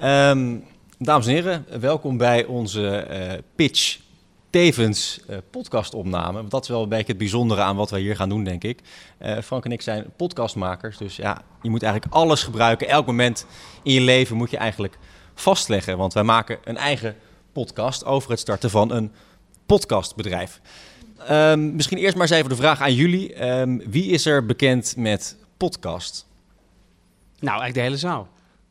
Ehm, dames en heren, welkom bij onze eh, pitch tevens uh, podcastopname. Want dat is wel een beetje het bijzondere aan wat wij hier gaan doen, denk ik. Uh, Frank en ik zijn podcastmakers, dus ja, je moet eigenlijk alles gebruiken. Elk moment in je leven moet je eigenlijk vastleggen. Want wij maken een eigen podcast over het starten van een podcastbedrijf. Um, misschien eerst maar eens even de vraag aan jullie. Um, wie is er bekend met podcast? Nou, eigenlijk de hele zaal.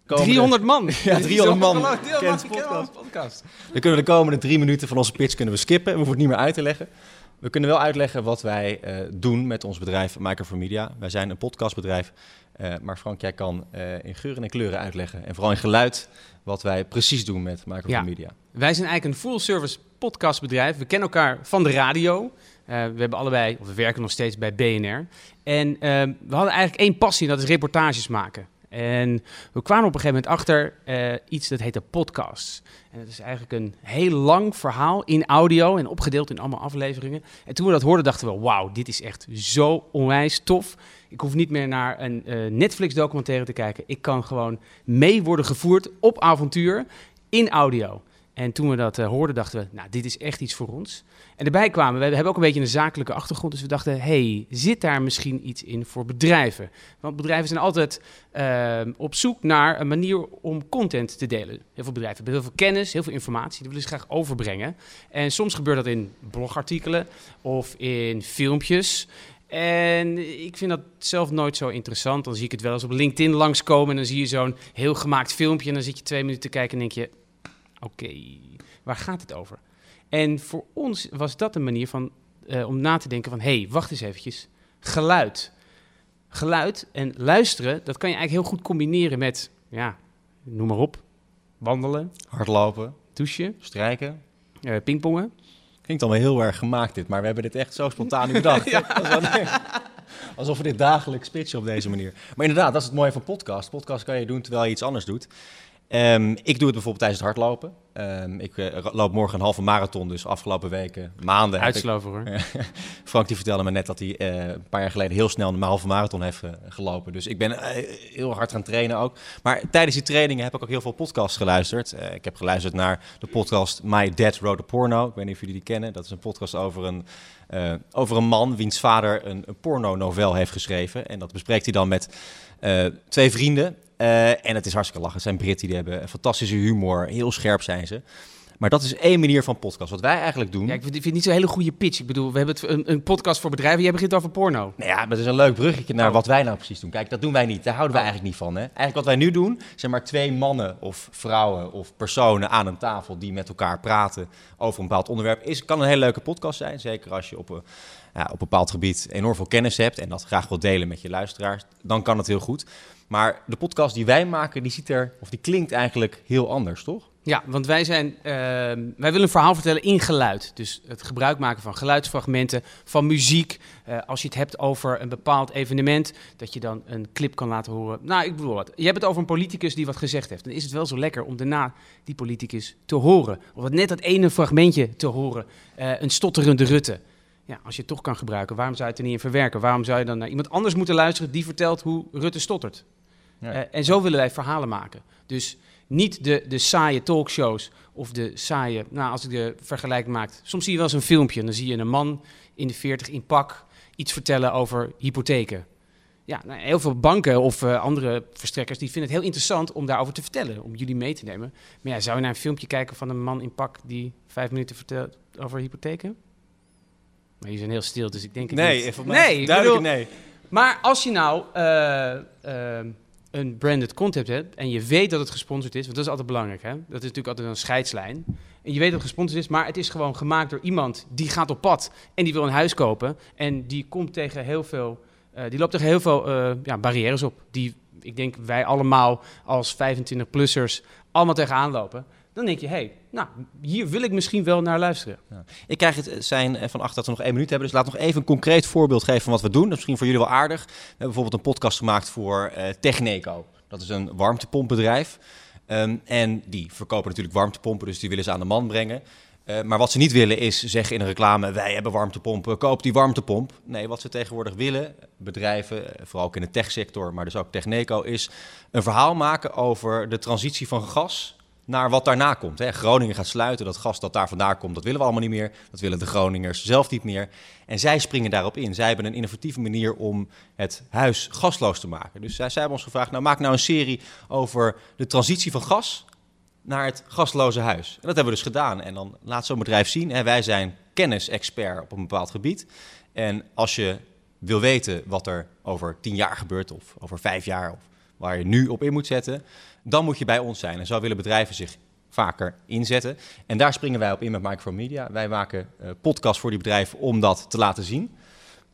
Komende... 300 man. Ja, 300 man kent podcast. podcast. Dan kunnen we de komende drie minuten van onze pitch kunnen we skippen. We hoeven het niet meer uit te leggen. We kunnen wel uitleggen wat wij uh, doen met ons bedrijf Micro for Media. Wij zijn een podcastbedrijf. Uh, maar Frank, jij kan uh, in geuren en kleuren uitleggen. En vooral in geluid wat wij precies doen met Micro ja. Wij zijn eigenlijk een full-service podcastbedrijf. We kennen elkaar van de radio. We hebben allebei, of we werken nog steeds bij BNR. En we hadden eigenlijk één passie, dat is reportages maken. En we kwamen op een gegeven moment achter uh, iets dat heette podcasts. En dat is eigenlijk een heel lang verhaal in audio en opgedeeld in allemaal afleveringen. En toen we dat hoorden, dachten we: wauw, dit is echt zo onwijs tof. Ik hoef niet meer naar een uh, Netflix-documentaire te kijken. Ik kan gewoon mee worden gevoerd op avontuur in audio. En toen we dat uh, hoorden, dachten we, nou, dit is echt iets voor ons. En erbij kwamen, we hebben ook een beetje een zakelijke achtergrond. Dus we dachten, hey, zit daar misschien iets in voor bedrijven? Want bedrijven zijn altijd uh, op zoek naar een manier om content te delen. Heel veel bedrijven hebben heel veel kennis, heel veel informatie. Die willen ze graag overbrengen. En soms gebeurt dat in blogartikelen of in filmpjes. En ik vind dat zelf nooit zo interessant. Dan zie ik het wel eens op LinkedIn langskomen en dan zie je zo'n heel gemaakt filmpje. En dan zit je twee minuten te kijken en denk je, oké, okay, waar gaat het over? En voor ons was dat een manier van, uh, om na te denken van... hé, hey, wacht eens eventjes. Geluid. Geluid en luisteren, dat kan je eigenlijk heel goed combineren met... ja, noem maar op. Wandelen. Hardlopen. Douchen. Strijken. Uh, pingpongen. Klinkt allemaal heel erg gemaakt dit, maar we hebben dit echt zo spontaan bedacht. ja. Alsof we dit dagelijks pitchen op deze manier. Maar inderdaad, dat is het mooie van podcast. Podcast kan je doen terwijl je iets anders doet. Um, ik doe het bijvoorbeeld tijdens het hardlopen. Um, ik uh, loop morgen een halve marathon, dus afgelopen weken, maanden. Uitslover hoor. Frank die vertelde me net dat hij uh, een paar jaar geleden heel snel een halve marathon heeft uh, gelopen. Dus ik ben heel hard gaan trainen ook. Maar tijdens die trainingen heb ik ook heel veel podcasts geluisterd. ik heb geluisterd naar de podcast My Dad Wrote a Porno. Ik weet niet of jullie die kennen. Dat is een podcast over een, over een man wiens vader een, een porno-novel heeft geschreven. En dat bespreekt hij dan met twee vrienden. Uh, en het is hartstikke lachen. Het zijn Britten, die hebben fantastische humor. Heel scherp zijn ze. Maar dat is één manier van podcast. Wat wij eigenlijk doen... Ja, ik vind het niet zo'n hele goede pitch. Ik bedoel, we hebben het, een, een, podcast voor bedrijven. Jij begint over porno. Nou ja, dat is een leuk bruggetje naar oh. wat wij nou precies doen. Kijk, dat doen wij niet. Daar houden wij oh. eigenlijk niet van. Hè? Eigenlijk wat wij nu doen, zijn maar twee mannen of vrouwen of personen aan een tafel... die met elkaar praten over een bepaald onderwerp. Is, kan een hele leuke podcast zijn. Zeker als je op een, ja, op een bepaald gebied enorm veel kennis hebt... en dat graag wil delen met je luisteraars. Dan kan het heel goed. Maar de podcast die wij maken, die ziet er, of die klinkt eigenlijk heel anders, toch? Ja, want wij zijn, uh, wij willen een verhaal vertellen in geluid. Dus het gebruik maken van geluidsfragmenten, van muziek. Uh, als je het hebt over een bepaald evenement, dat je dan een clip kan laten horen. Nou, ik bedoel wat. Je hebt het over een politicus die wat gezegd heeft. Dan is het wel zo lekker om daarna die politicus te horen. Of net dat ene fragmentje te horen. Uh, een stotterende Rutte. Ja, als je het toch kan gebruiken, waarom zou je het er niet in verwerken? Waarom zou je dan naar iemand anders moeten luisteren die vertelt hoe Rutte stottert? Ja. Uh, en zo willen wij verhalen maken. Dus niet de, de saaie talkshows of de saaie, nou als ik de vergelijking maak, soms zie je wel eens een filmpje en dan zie je een man in de 40 in pak iets vertellen over hypotheken. Ja, nou, heel veel banken of uh, andere verstrekkers die vinden het heel interessant om daarover te vertellen, om jullie mee te nemen. Maar ja, zou je naar een filmpje kijken van een man in pak die vijf minuten vertelt over hypotheken? Maar jullie zijn heel stil, dus ik denk het nee, niet. Nee, duidelijk bedoel, nee. Maar als je nou uh, uh, een branded content hebt en je weet dat het gesponsord is, want dat is altijd belangrijk, hè? dat is natuurlijk altijd een scheidslijn. En je weet dat het gesponsord is, maar het is gewoon gemaakt door iemand die gaat op pad en die wil een huis kopen en die komt tegen heel veel, uh, die loopt tegen heel veel uh, ja, barrières op, die ik denk wij allemaal als 25-plussers allemaal tegenaan lopen. Dan denk je, hé, hey, nou, hier wil ik misschien wel naar luisteren. Ik krijg het zijn van achter dat we nog één minuut hebben. Dus laat nog even een concreet voorbeeld geven van wat we doen. Dat is misschien voor jullie wel aardig. We hebben bijvoorbeeld een podcast gemaakt voor uh, Techneco. Dat is een warmtepompbedrijf. Um, en die verkopen natuurlijk warmtepompen, dus die willen ze aan de man brengen. Maar wat ze niet willen is zeggen in een reclame: wij hebben warmtepompen, koop die warmtepomp. Nee, wat ze tegenwoordig willen, bedrijven, vooral in de techsector, maar dus ook Techneco, is een verhaal maken over de transitie van gas naar wat daarna komt. Hè. Groningen gaat sluiten, dat gas dat daar vandaan komt, dat willen we allemaal niet meer. Dat willen de Groningers zelf niet meer. En zij springen daarop in. Zij hebben een innovatieve manier om het huis gasloos te maken. Dus zij, hebben ons gevraagd, nou maak nou een serie over de transitie van gas naar het gasloze huis. En dat hebben we dus gedaan. En dan laat zo'n bedrijf zien, wij zijn kennisexpert op een bepaald gebied. En als je wil weten wat er over tien jaar gebeurt, of over vijf jaar, of waar je nu op in moet zetten, dan moet je bij ons zijn. En zo willen bedrijven zich vaker inzetten. En daar springen wij op in met Micromedia. Wij maken uh, podcasts voor die bedrijven om dat te laten zien.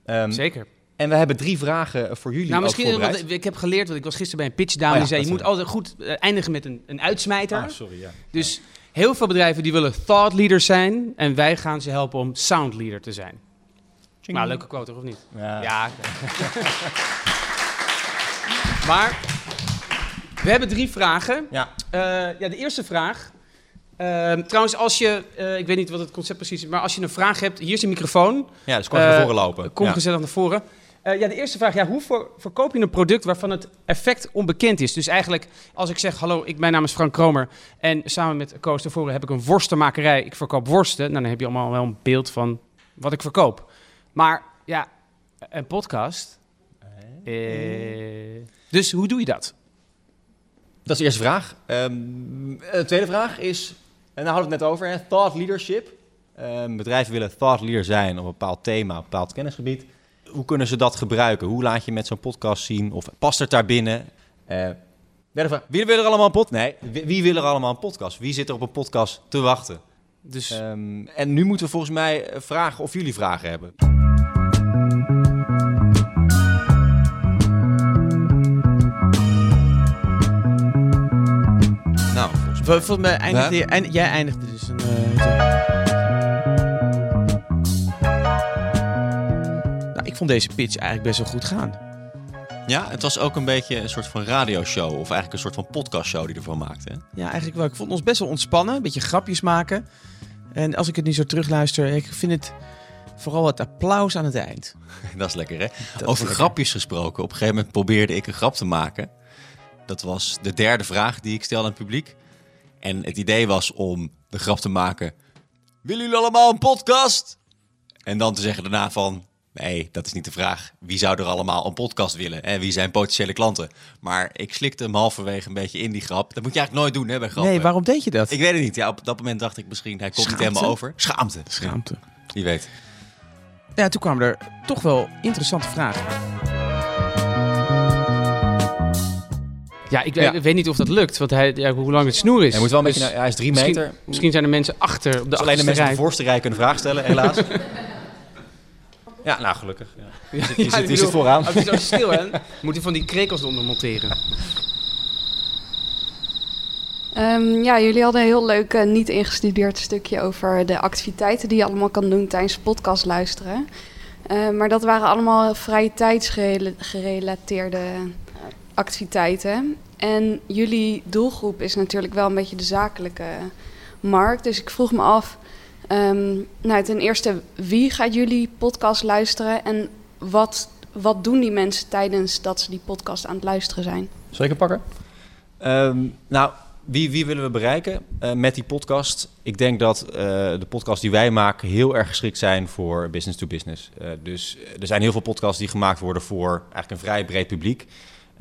Um, Zeker. En we hebben drie vragen voor jullie. Nou, misschien, want ik heb geleerd, want ik was gisteren bij een pitch oh, die zei: je moet altijd goed eh, eindigen met een, een uitsmijter. Ah, sorry, ja. Dus heel veel bedrijven die willen thought leaders zijn en wij gaan ze helpen om sound leader te zijn. Ching. Nou, leuke quote, of niet? Ja. ja. maar we hebben drie vragen. Ja. Uh, ja, de eerste vraag. Uh, trouwens, als je, uh, ik weet niet wat het concept precies is, maar als je een vraag hebt, hier is een microfoon. Ja, dus kom naar voren lopen. Kom gezellig naar voren. ja, de eerste vraag, ja, hoe voor, verkoop je een product waarvan het effect onbekend is? Dus eigenlijk, als ik zeg, hallo, ik, mijn naam is Frank Kromer en samen met Koos daarvoor heb ik een worstenmakerij, ik verkoop worsten, nou, dan heb je allemaal wel een beeld van wat ik verkoop. Maar ja, een podcast. dus hoe doe je dat? Dat is de eerste vraag. Um, de tweede vraag is, en daar hadden we het net over, hè, thought leadership. Um, bedrijven willen thought leader zijn op een bepaald thema, op een bepaald kennisgebied. Hoe kunnen ze dat gebruiken? Hoe laat je met zo'n podcast zien? Of past het daar binnen? Uh, vraag, wie wil er allemaal een podcast? Nee, wie, wie, wil er allemaal een podcast? Wie zit er op een podcast te wachten? Dus... Um, en nu moeten we volgens mij vragen of jullie vragen hebben. Volgens mij eindigde je, eind, jij eindigde dus een... Uh, nou, ik vond deze pitch eigenlijk best wel goed gaan. Ja, het was ook een beetje een soort van radioshow. Of eigenlijk een soort van podcastshow die ervan maakte. Hè? Ja, eigenlijk wel. Ik vond ons best wel ontspannen. Een beetje grapjes maken. En als ik het nu zo terugluister, ik vind het vooral het applaus aan het eind. Dat is lekker, hè? Over grapjes gesproken. Op een gegeven moment probeerde ik een grap te maken. Dat was de derde vraag die ik stelde aan het publiek. En het idee was om de grap te maken: Willen jullie allemaal een podcast? En dan te zeggen daarna van. Nee, dat is niet de vraag. Wie zou er allemaal een podcast willen? En wie zijn potentiële klanten? Maar ik slikte hem halverwege een beetje in die grap. Dat moet je eigenlijk nooit doen hè, bij grappen. Nee, waarom deed je dat? Ik weet het niet. Ja, op dat moment dacht ik misschien, hij komt niet helemaal over. Schaamte. Schaamte. Wie weet. Ja, toen kwamen er toch wel interessante vragen. Ja, ik, weet niet of dat lukt, want hij, ja, hoe lang het snoer is. Hij, moet wel een beetje, dus hij is drie meter. Misschien, zijn er mensen achter op de Alleen de mensen rij. de voorste rij kunnen vragen stellen, helaas. ja, nou gelukkig. Ja. Je, zit, je, zit, vooraan. Is zo stil, hè? Moet hij van die krekels onder monteren. Um, ja, jullie hadden een heel leuk uh, niet ingestudeerd stukje over de activiteiten die je allemaal kan doen tijdens podcast luisteren. Uh, maar dat waren allemaal vrije tijdsgerelateerde activiteiten. En jullie doelgroep is natuurlijk wel een beetje de zakelijke markt. Dus ik vroeg me af, um, nou, ten eerste, wie gaat jullie podcast luisteren en wat, wat doen die mensen tijdens dat ze die podcast aan het luisteren zijn? Zal ik het pakken? Um, nou, wie, wie willen we bereiken uh, met die podcast? Ik denk dat uh, de podcasts die wij maken heel erg geschikt zijn voor business to business. Uh, dus er zijn heel veel podcasts die gemaakt worden voor eigenlijk een vrij breed publiek.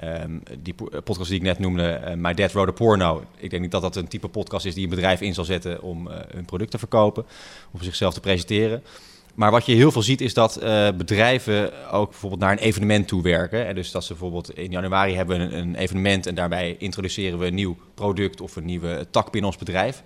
Um, die podcast die ik net noemde, uh, My Dad Wrote a Porno. Ik denk niet dat dat een type podcast is die een bedrijf in zal zetten om uh, hun product te verkopen of zichzelf te presenteren. Maar wat je heel veel ziet is dat uh, bedrijven ook bijvoorbeeld naar een evenement toe werken. En dus dat ze bijvoorbeeld in januari hebben een, een evenement en daarbij introduceren we een nieuw product of een nieuwe tak binnen ons bedrijf.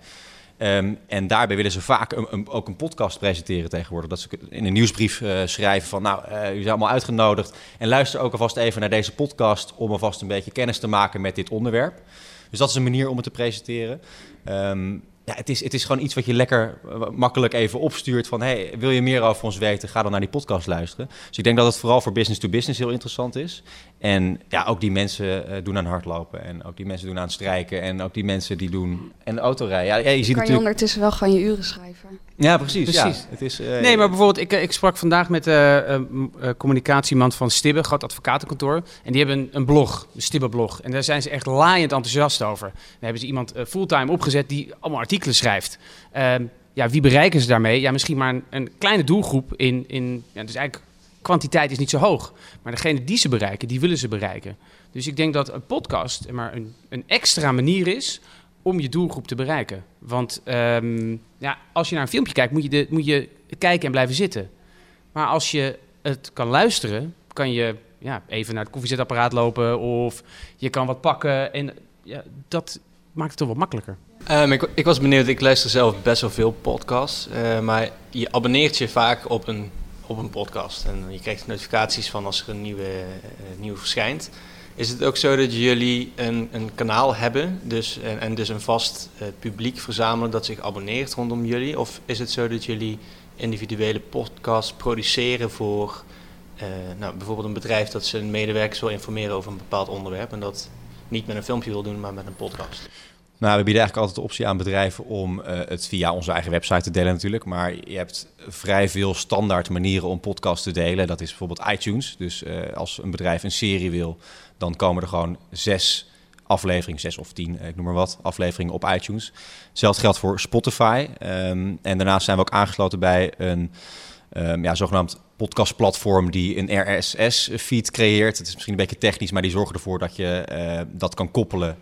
Um, en daarbij willen ze vaak een, ook een podcast presenteren tegenwoordig. Dat ze in een nieuwsbrief uh, schrijven van, nou, uh, jullie zijn allemaal uitgenodigd. En luister ook alvast even naar deze podcast om alvast een beetje kennis te maken met dit onderwerp. Dus dat is een manier om het te presenteren. Um, ja, het, is, het is gewoon iets wat je lekker uh, makkelijk even opstuurt van... hey, wil je meer over ons weten, ga dan naar die podcast luisteren. Dus ik denk dat het vooral voor business to business heel interessant is. En ja, ook die mensen uh, doen aan hardlopen. En ook die mensen doen aan strijken. En ook die mensen die doen... En autorijden. Ja, ja, je ziet kan natuurlijk... je ondertussen wel gewoon je uren schrijven. Ja, precies. Precies. Ja, het is, uh, nee, maar bijvoorbeeld, ik, ik sprak vandaag met de uh, communicatiemand van Stibbe, groot advocatenkantoor. En die hebben een, een blog, een Stibbe-blog. En daar zijn ze echt laaiend enthousiast over. Dan hebben ze iemand fulltime opgezet die allemaal artikelen schrijft. Ehm, ja, wie bereiken ze daarmee? Ja, misschien maar een, een kleine doelgroep in... in ja, dus eigenlijk kwantiteit is niet zo hoog. Maar degene die ze bereiken, die willen ze bereiken. Dus ik denk dat een podcast maar een, een extra manier is om je doelgroep te bereiken. Want um, ja, als je naar een filmpje kijkt, moet je, de, moet je kijken en blijven zitten. Maar als je het kan luisteren, kan je ja, even naar het koffiezetapparaat lopen of je kan wat pakken. En ja, dat maakt het toch wat makkelijker. Um, ik, ik, was benieuwd, ik luister zelf best wel veel podcasts, uh, maar je abonneert je vaak op een op een podcast. En je krijgt notificaties van als er een nieuwe, uh, nieuwe verschijnt. Is het ook zo dat jullie een, een kanaal hebben dus, en, en dus een vast uh, publiek verzamelen dat zich abonneert rondom jullie? Of is het zo dat jullie individuele podcasts produceren voor uh, nou, bijvoorbeeld een bedrijf dat zijn medewerkers wil informeren over een bepaald onderwerp en dat niet met een filmpje wil doen, maar met een podcast? Nou, we bieden eigenlijk altijd de optie aan bedrijven om uh, het via onze eigen website te delen natuurlijk. Maar je hebt vrij veel standaard manieren om podcasts te delen. Dat is bijvoorbeeld iTunes. Dus uh, als een bedrijf een serie wil, dan komen er gewoon zes afleveringen, zes of tien, ik noem maar wat, afleveringen op iTunes. Hetzelfde geldt voor Spotify. Um, en daarnaast zijn we ook aangesloten bij een um, ja, zogenaamd podcastplatform die een RSS-feed creëert. Het is misschien een beetje technisch, maar die zorgen ervoor dat je dat kan koppelen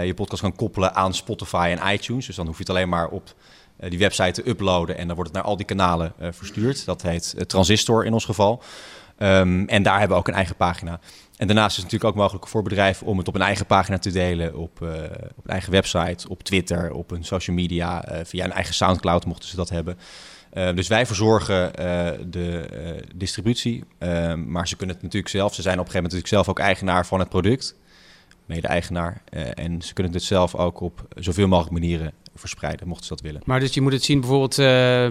je podcast kan koppelen aan Spotify en iTunes. Dus dan hoef je het alleen maar op uh, die website te uploaden en dan wordt het naar al die kanalen uh, verstuurd. Dat heet Transistor in ons geval. Um, en daar hebben we ook een eigen pagina. En daarnaast is het natuurlijk ook mogelijk voor bedrijven om het op een eigen pagina te delen, op, op een eigen website, op Twitter, op een social media, via een eigen Soundcloud mochten ze dat hebben. dus wij verzorgen de distributie, ehm, maar ze kunnen het natuurlijk zelf. Ze zijn op een gegeven moment natuurlijk zelf ook eigenaar van het product mede-eigenaar. Uh, en ze kunnen het zelf ook op zoveel mogelijk manieren verspreiden, mochten ze dat willen. Maar dus je moet het zien bijvoorbeeld, uh,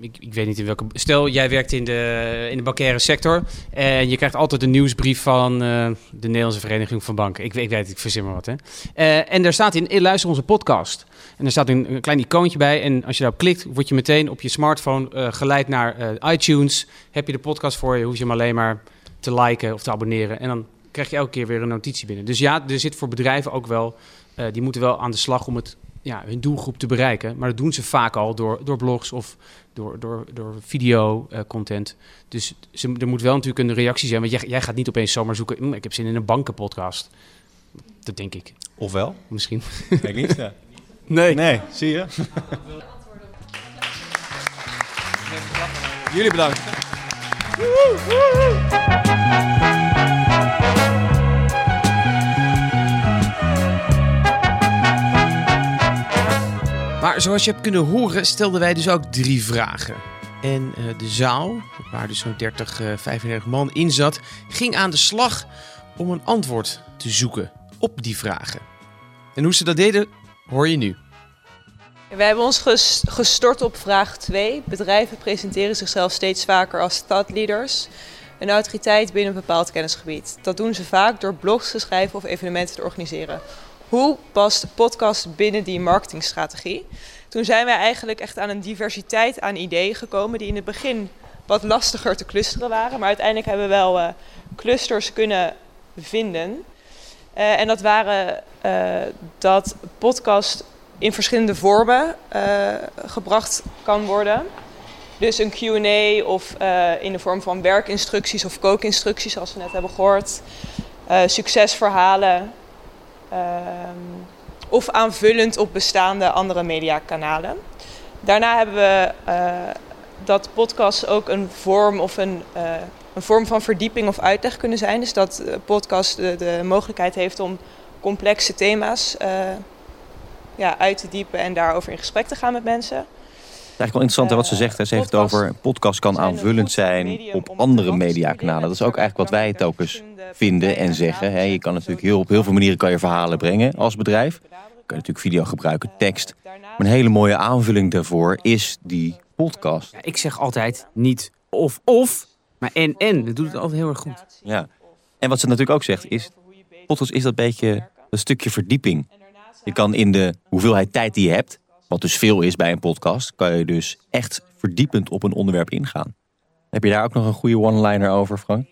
ik, ik, weet niet in welke... Stel, jij werkt in de, in de bankaire sector en je krijgt altijd een nieuwsbrief van uh, de Nederlandse Vereniging van Banken. Ik, ik weet, ik verzin maar wat, hè. en daar staat in, luister onze podcast. En er staat een, een, klein icoontje bij en als je daarop klikt, word je meteen op je smartphone geleid naar iTunes. Heb je de podcast voor je, hoef je hem alleen maar te liken of te abonneren en dan krijg je elke keer weer een notitie binnen. Dus ja, er zit voor bedrijven ook wel, uh, die moeten wel aan de slag om het, ja, hun doelgroep te bereiken. Maar dat doen ze vaak al door, door blogs of door, door, door video uh, content. Dus ze, er moet wel natuurlijk een reactie zijn. Want jij, jij gaat niet opeens zomaar zoeken, hm, ik heb zin in een bankenpodcast. Dat denk ik. Ofwel? Misschien. Denk niet, ja. Nee. Nee, zie je? Jullie bedankt. Maar zoals je hebt kunnen horen, stelden wij dus ook drie vragen. En uh, de zaal, waar dus zo'n 30, uh, 35 man in zat, ging aan de slag om een antwoord te zoeken op die vragen. En hoe ze dat deden, hoor je nu. We hebben ons gestort op vraag 2. Bedrijven presenteren zichzelf steeds vaker als stadleaders. Een autoriteit binnen een bepaald kennisgebied. Dat doen ze vaak door blogs te schrijven of evenementen te organiseren. Hoe past de podcast binnen die marketingstrategie? Toen zijn wij eigenlijk echt aan een diversiteit aan ideeën gekomen die in het begin wat lastiger te clusteren waren. Maar uiteindelijk hebben we wel uh, clusters kunnen vinden. Uh, en dat waren uh, dat podcast in verschillende vormen gebracht kan worden. Dus een Q&A of in de vorm van werkinstructies of kookinstructies zoals we net hebben gehoord. succesverhalen, of aanvullend op bestaande andere mediakanalen. Daarna hebben we uh, dat podcasts ook een vorm of een, uh, een vorm van verdieping of uitleg kunnen zijn. Dus dat de podcast de, mogelijkheid heeft om complexe thema's ja, uit te diepen en daarover in gesprek te gaan met mensen. Het is eigenlijk wel interessant hè, wat ze zegt. Ze heeft het over podcast kan aanvullend zijn op andere mediakanalen. Dat is ook eigenlijk wat wij telkens vinden en zeggen. Je kan natuurlijk heel, op heel veel manieren kan je verhalen brengen als bedrijf. Je kan natuurlijk video gebruiken, tekst. Maar een hele mooie aanvulling daarvoor is die podcast. Ja, ik zeg altijd niet of of, maar en en. Dat doet het altijd heel erg goed. Ja. En wat ze natuurlijk ook zegt is, podcast is dat beetje een stukje verdieping. Je kan in de hoeveelheid tijd die je hebt, wat dus veel is bij een podcast, kan je dus echt verdiepend op een onderwerp ingaan. Heb je daar ook nog een goede one-liner over, Frank?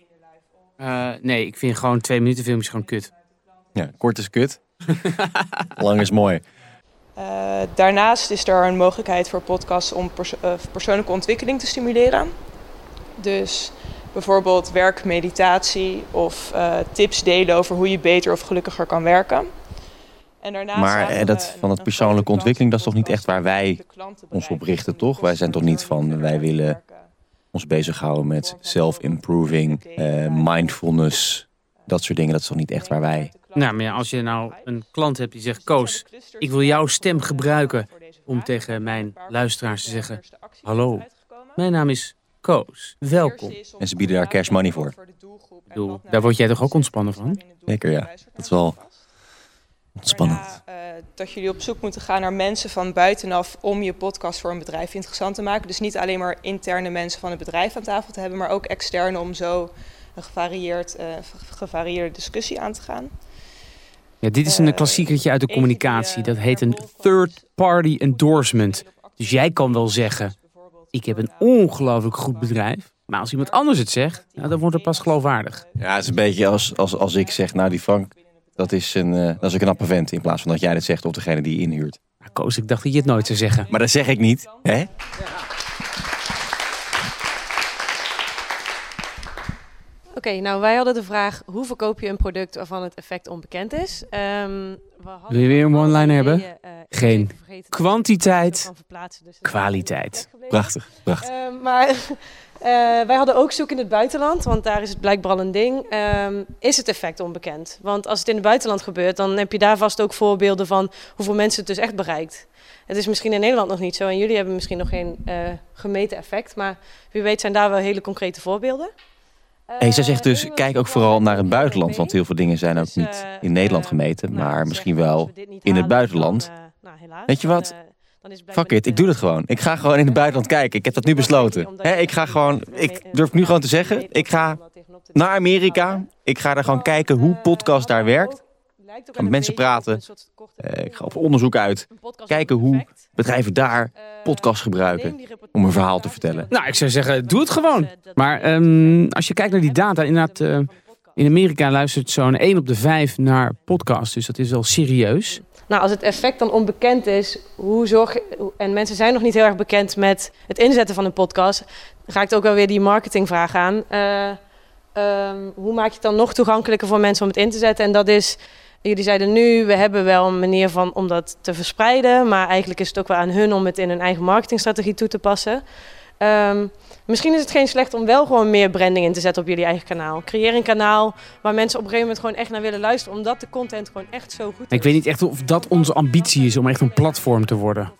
Uh, nee, ik vind gewoon twee minuten filmpjes gewoon kut. Ja, kort is kut. Lang is mooi. Uh, daarnaast is er een mogelijkheid voor podcasts om uh, persoonlijke ontwikkeling te stimuleren. Dus bijvoorbeeld werkmeditatie of uh, tips delen over hoe je beter of gelukkiger kan werken. En maar eh, dat, van het persoonlijke ontwikkeling, dat is toch niet echt waar wij ons op richten, toch? Wij zijn toch niet van, wij willen ons bezighouden met self-improving, uh, mindfulness, dat soort dingen. Dat is toch niet echt waar wij... Nou, maar ja, als je nou een klant hebt die zegt... Koos, ik wil jouw stem gebruiken om tegen mijn luisteraars te zeggen... Hallo, mijn naam is Koos, welkom. En ze bieden daar cash money voor. Ik bedoel, daar word jij toch ook ontspannen van? Zeker, ja. Dat is wel Spannend. uh, dat jullie op zoek moeten gaan naar mensen van buitenaf om je podcast voor een bedrijf interessant te maken. Dus niet alleen maar interne mensen van het bedrijf aan tafel te hebben, maar ook externe om zo een gevarieerd, uh, gevarieerde discussie aan te gaan. Ja, dit is een uh, klassiekertje uit de communicatie. Dat heet een third-party endorsement. Dus jij kan wel zeggen, ik heb een ongelooflijk goed bedrijf. Maar als iemand anders het zegt, nou, dan wordt het pas geloofwaardig. Ja, het is een beetje als, als, als ik zeg, nou die Frank, dat is een, uh, dat is een knappe vent. In plaats van dat jij dit zegt of degene die je inhuurt. Nou, Koos, ik dacht dat je het nooit zou zeggen. Maar dat zeg ik niet. Hè? Ja. Oké, okay, nou wij hadden de vraag: hoe verkoop je een product waarvan het effect onbekend is? Um, Wil je weer een one-liner hebben? Uh, Geen. Kwantiteit, dus kwaliteit. Prachtig, prachtig. Uh, maar wij hadden ook zoek in het buitenland, want daar is het blijkbaar al een ding. Um, is het effect onbekend? Want als het in het buitenland gebeurt, dan heb je daar vast ook voorbeelden van hoeveel mensen het dus echt bereikt. Het is misschien in Nederland nog niet zo en jullie hebben misschien nog geen uh, gemeten effect, maar wie weet zijn daar wel hele concrete voorbeelden. Hey, zij zegt dus, kijk ook vooral naar het buitenland, want heel veel dingen zijn ook niet in Nederland gemeten, maar misschien wel in het buitenland. Weet je wat? Fuck it, ik doe dat gewoon. Ik ga gewoon in het buitenland kijken. Ik heb dat nu besloten. He, ik ga gewoon, ik durf nu gewoon te zeggen, ik ga naar Amerika. Ik ga daar gewoon kijken hoe podcast daar werkt. Ik ga met mensen praten. Uh, ik ga op onderzoek uit. Kijken hoe bedrijven daar podcast gebruiken om een verhaal te vertellen. Nou, ik zou zeggen, doe het gewoon. Maar um, als je kijkt naar die data, inderdaad... Uh, in Amerika luistert zo'n 1 op de 5 naar podcast. Dus dat is wel serieus. Nou, als het effect dan onbekend is, hoe zorg en mensen zijn nog niet heel erg bekend met het inzetten van een podcast, dan ga ik ook wel weer die marketingvraag aan. Uh, um, hoe maak je het dan nog toegankelijker voor mensen om het in te zetten? En dat is, jullie zeiden nu, we hebben wel een manier van om dat te verspreiden, maar eigenlijk is het ook wel aan hun om het in hun eigen marketingstrategie toe te passen. Um, Misschien is het geen slecht om wel gewoon meer branding in te zetten op jullie eigen kanaal. Creëer een kanaal waar mensen op een gegeven moment gewoon echt naar willen luisteren. Omdat de content gewoon echt zo goed is. Ik weet niet echt of dat onze ambitie is om echt een platform te worden.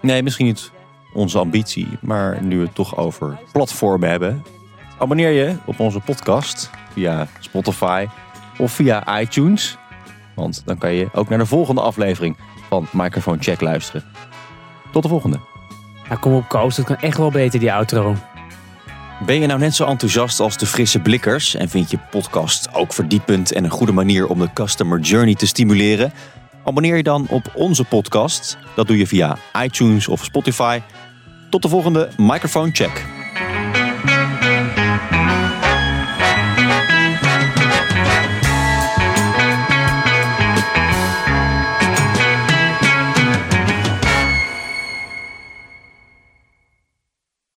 Nee, misschien niet onze ambitie. Maar nu we het toch over platformen hebben. Abonneer je op onze podcast via Spotify of via iTunes. Want dan kan je ook naar de volgende aflevering van Microphone Check luisteren. Tot de volgende. Kom op, Koos. Dat kan echt wel beter, die outro. Ben je nou net zo enthousiast als de frisse blikkers en vind je podcast ook verdiepend en een goede manier om de customer journey te stimuleren? Abonneer je dan op onze podcast. Dat doe je via iTunes of Spotify. Tot de volgende Microphone Check.